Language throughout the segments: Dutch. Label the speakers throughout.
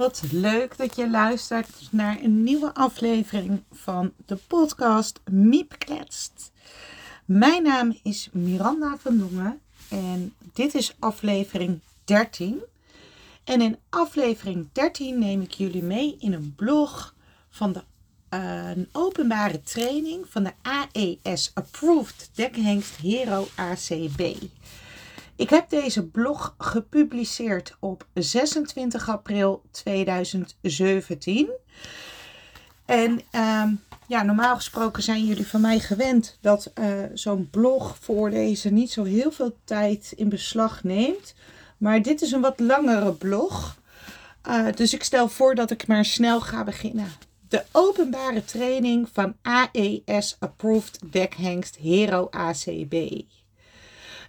Speaker 1: Wat leuk dat je luistert naar een nieuwe aflevering van de podcast Miep Kletst. Mijn naam is Miranda van Dongen en dit is aflevering 13. En in aflevering 13 neem ik jullie mee in een blog van de, uh, een openbare training van de AES Approved Dekhengst Hero ACB. Ik heb deze blog gepubliceerd op 26 april 2017. En ehm, ja, normaal gesproken zijn jullie van mij gewend dat uh, zo'n blog voorlezen niet zo heel veel tijd in beslag neemt. Maar dit is een wat langere blog. Uh, dus ik stel voor dat ik maar snel ga beginnen. De openbare training van AES Approved Deckhengst Hero ACB.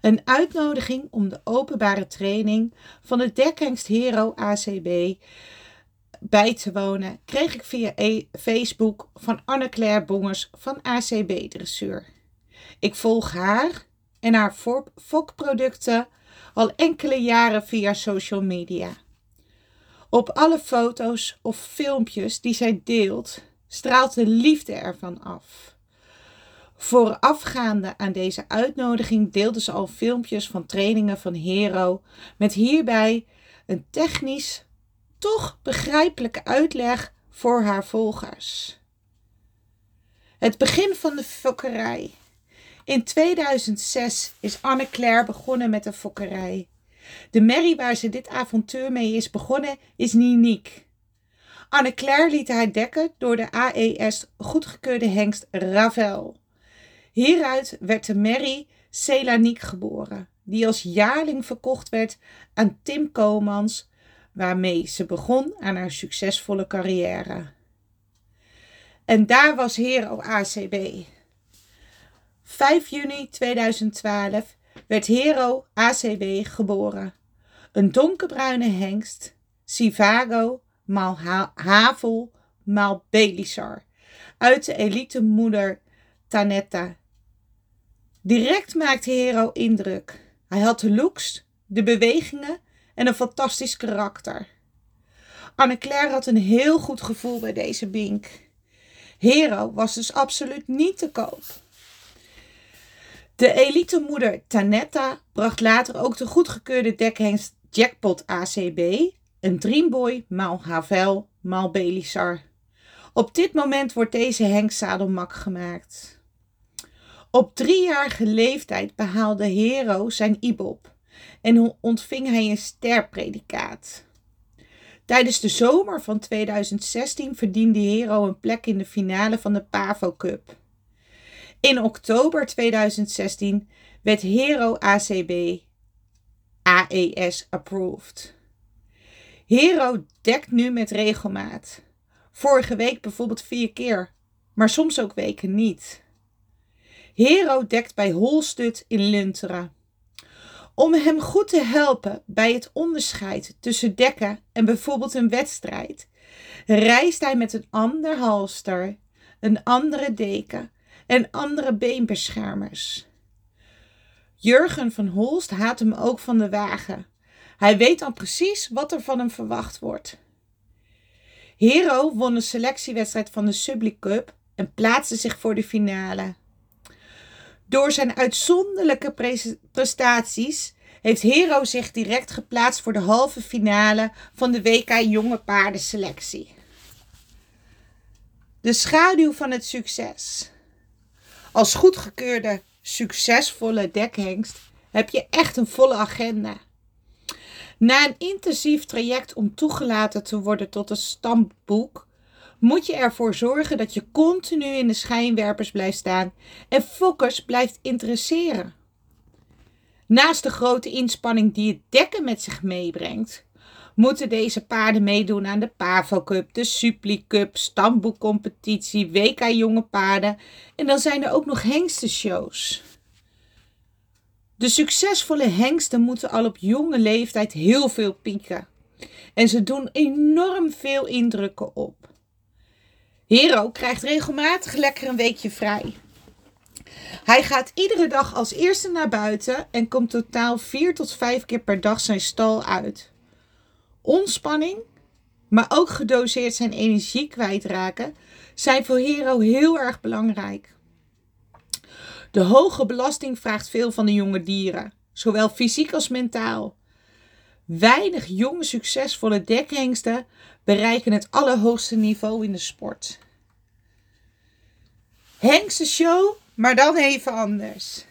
Speaker 1: Een uitnodiging om de openbare training van de Deckhengst Hero ACB bij te wonen kreeg ik via e Facebook van Anne-Claire Bongers van ACB Dressuur. Ik volg haar en haar fokproducten al enkele jaren via social media. Op alle foto's of filmpjes die zij deelt, straalt de liefde ervan af. Voorafgaande aan deze uitnodiging deelde ze al filmpjes van trainingen van Hero met hierbij een technisch, toch begrijpelijke uitleg voor haar volgers. Het begin van de fokkerij. In 2006 is Anne-Claire begonnen met de fokkerij. De merrie waar ze dit avontuur mee is begonnen is uniek. Anne-Claire liet haar dekken door de AES goedgekeurde hengst Ravel. Hieruit werd de merrie Celaniek geboren, die als jaarling verkocht werd aan Tim Komans, waarmee ze begon aan haar succesvolle carrière. En daar was Hero ACB. 5 juni 2012 werd Hero ACB geboren. Een donkerbruine hengst, Sivago, maal Havel, maal Belisar, uit de elite moeder Tanetta. Direct maakte Hero indruk. Hij had de looks, de bewegingen en een fantastisch karakter. Anne-Claire had een heel goed gevoel bij deze bink. Hero was dus absoluut niet te koop. De elite moeder Tanetta bracht later ook de goedgekeurde dekhengst Jackpot ACB, een Dreamboy maal Havel maal Belisar. Op dit moment wordt deze hengst zadelmak gemaakt. Op driejarige leeftijd behaalde Hero zijn IBOP en ontving hij een sterpredicaat. Tijdens de zomer van 2016 verdiende Hero een plek in de finale van de Pavo Cup. In oktober 2016 werd Hero ACB AES approved. Hero dekt nu met regelmaat. Vorige week bijvoorbeeld vier keer, maar soms ook weken niet. Hero dekt bij Holstut in Lunteren. Om hem goed te helpen bij het onderscheid tussen dekken en bijvoorbeeld een wedstrijd, reist hij met een ander halster, een andere deken en andere beenbeschermers. Jurgen van Holst haat hem ook van de wagen. Hij weet dan precies wat er van hem verwacht wordt. Hero won een selectiewedstrijd van de Subli Cup en plaatste zich voor de finale. Door zijn uitzonderlijke prestaties heeft Hero zich direct geplaatst voor de halve finale van de WK Jonge Paardenselectie. De schaduw van het succes. Als goedgekeurde, succesvolle dekhengst heb je echt een volle agenda. Na een intensief traject om toegelaten te worden tot een stamboek, moet je ervoor zorgen dat je continu in de schijnwerpers blijft staan en focus blijft interesseren. Naast de grote inspanning die het dekken met zich meebrengt, moeten deze paarden meedoen aan de Pavo Cup, de Supli Cup, Stamboekcompetitie, WK Jonge Paarden en dan zijn er ook nog hengstenshows. De succesvolle hengsten moeten al op jonge leeftijd heel veel pieken. En ze doen enorm veel indrukken op. Hero krijgt regelmatig lekker een weekje vrij. Hij gaat iedere dag als eerste naar buiten en komt totaal vier tot vijf keer per dag zijn stal uit. Ontspanning maar ook gedoseerd zijn energie kwijtraken, zijn voor Hero heel erg belangrijk. De hoge belasting vraagt veel van de jonge dieren, zowel fysiek als mentaal. Weinig jonge succesvolle dekhengsten bereiken het allerhoogste niveau in de sport. Hengstenshow, maar dan even anders.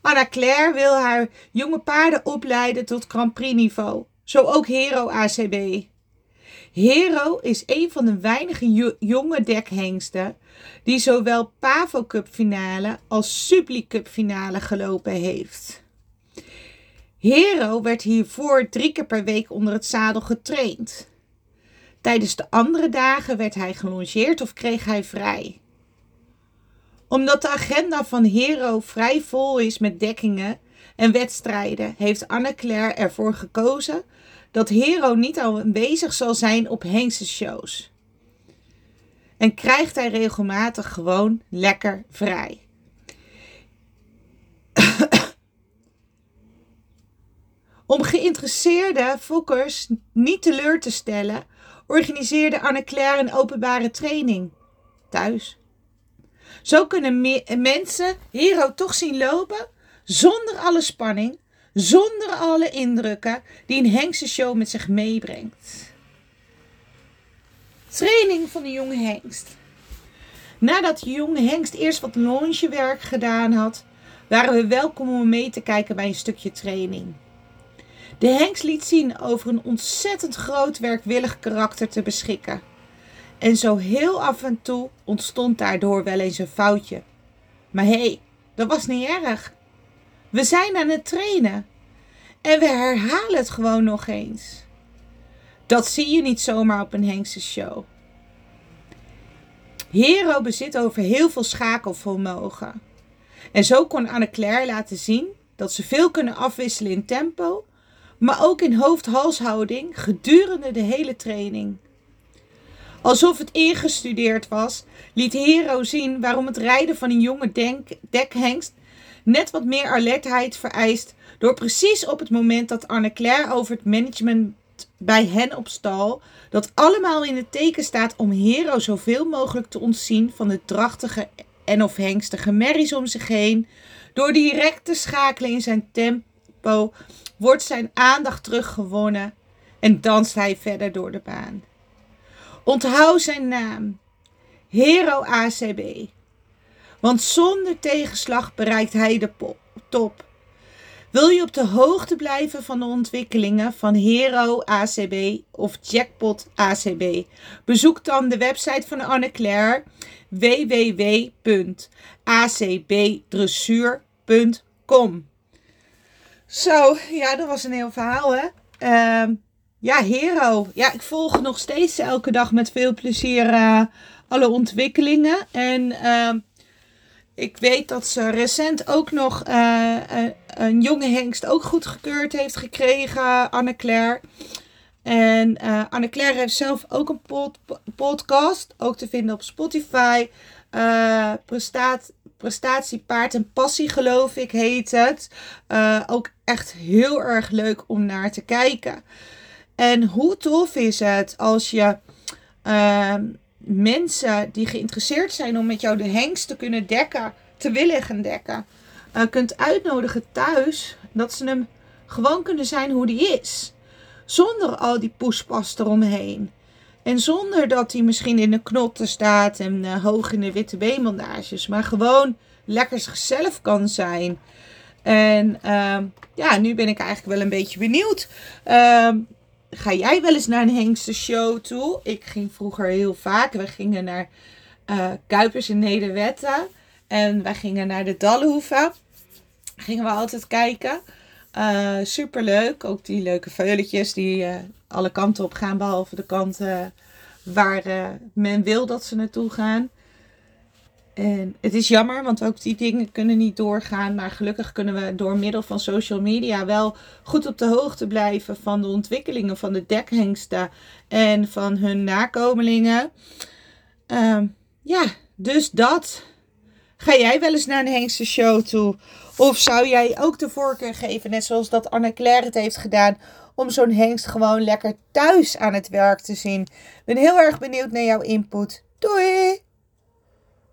Speaker 1: Anna Claire wil haar jonge paarden opleiden tot Grand Prix niveau. Zo ook Hero ACB. Hero is een van de weinige jonge dekhengsten die zowel Pavo Cup finale als Subli Cup finale gelopen heeft. Hero werd hiervoor drie keer per week onder het zadel getraind. Tijdens de andere dagen werd hij gelongeerd of kreeg hij vrij. Omdat de agenda van Hero vrij vol is met dekkingen en wedstrijden, heeft Anne-Claire ervoor gekozen dat Hero niet aanwezig zal zijn op Hengse shows. En krijgt hij regelmatig gewoon lekker vrij. Om geïnteresseerde fokkers niet teleur te stellen, organiseerde Anne-Claire een openbare training thuis. Zo kunnen mensen Hero toch zien lopen zonder alle spanning, zonder alle indrukken die een hengse show met zich meebrengt. Training van de jonge hengst. Nadat de jonge hengst eerst wat longewerk gedaan had, waren we welkom om mee te kijken bij een stukje training. De hengst liet zien over een ontzettend groot werkwillig karakter te beschikken. En zo heel af en toe ontstond daardoor wel eens een foutje. Maar hé, hey, dat was niet erg. We zijn aan het trainen. En we herhalen het gewoon nog eens. Dat zie je niet zomaar op een Hengse show. Hero bezit over heel veel schakelvermogen. En zo kon Anne-Claire laten zien dat ze veel kunnen afwisselen in tempo, maar ook in hoofd-halshouding gedurende de hele training. Alsof het ingestudeerd was, liet Hero zien waarom het rijden van een jonge dekhengst net wat meer alertheid vereist door precies op het moment dat Anne-Claire over het management bij hen op stal, dat allemaal in het teken staat om Hero zoveel mogelijk te ontzien van de drachtige en of hengstige merries om zich heen. Door direct te schakelen in zijn tempo wordt zijn aandacht teruggewonnen en danst hij verder door de baan. Onthoud zijn naam. Hero ACB. Want zonder tegenslag bereikt hij de top. Wil je op de hoogte blijven van de ontwikkelingen van Hero ACB of Jackpot ACB? Bezoek dan de website van Anne Claire www.acbdressuur.com. Zo, ja, dat was een heel verhaal, hè? Uh, ja, Hero. Ja, ik volg nog steeds elke dag met veel plezier uh, alle ontwikkelingen. En uh, ik weet dat ze recent ook nog uh, een jonge hengst ook goedgekeurd heeft gekregen, Anne-Claire. En uh, Anne-Claire heeft zelf ook een pod podcast, ook te vinden op Spotify. Prestaat, prestatie, paard en passie, geloof ik, heet het. Uh, ook echt heel erg leuk om naar te kijken. En hoe tof is het als je ehm, mensen die geïnteresseerd zijn om met jou de hengst te kunnen dekken, te willen gaan dekken, uh, kunt uitnodigen thuis, dat ze hem gewoon kunnen zijn hoe die is. Zonder al die poespas eromheen. En zonder dat hij misschien in de knotten staat en uh, hoog in de witte beenbandages. Maar gewoon lekker zichzelf kan zijn. En uh, ja, nu ben ik eigenlijk wel een beetje benieuwd. Uh, ga jij wel eens naar een hengste show toe? Ik ging vroeger heel vaak. We gingen naar uh, Kuipers in Nederwetten. En wij gingen naar de Dalhoeven. Gingen we altijd kijken. Uh, Super leuk. Ook die leuke veuletjes die uh, alle kanten op gaan. Behalve de kanten waar uh, men wil dat ze naartoe gaan. En het is jammer, want ook die dingen kunnen niet doorgaan. Maar gelukkig kunnen we door middel van social media wel goed op de hoogte blijven van de ontwikkelingen van de dekhengsten en van hun nakomelingen. Uh, ja, dus dat. Ga jij wel eens naar een hengste show toe? Of zou jij ook de voorkeur geven, net zoals dat Anne Claire het heeft gedaan, om zo'n hengst gewoon lekker thuis aan het werk te zien. Ik ben heel erg benieuwd naar jouw input. Doei!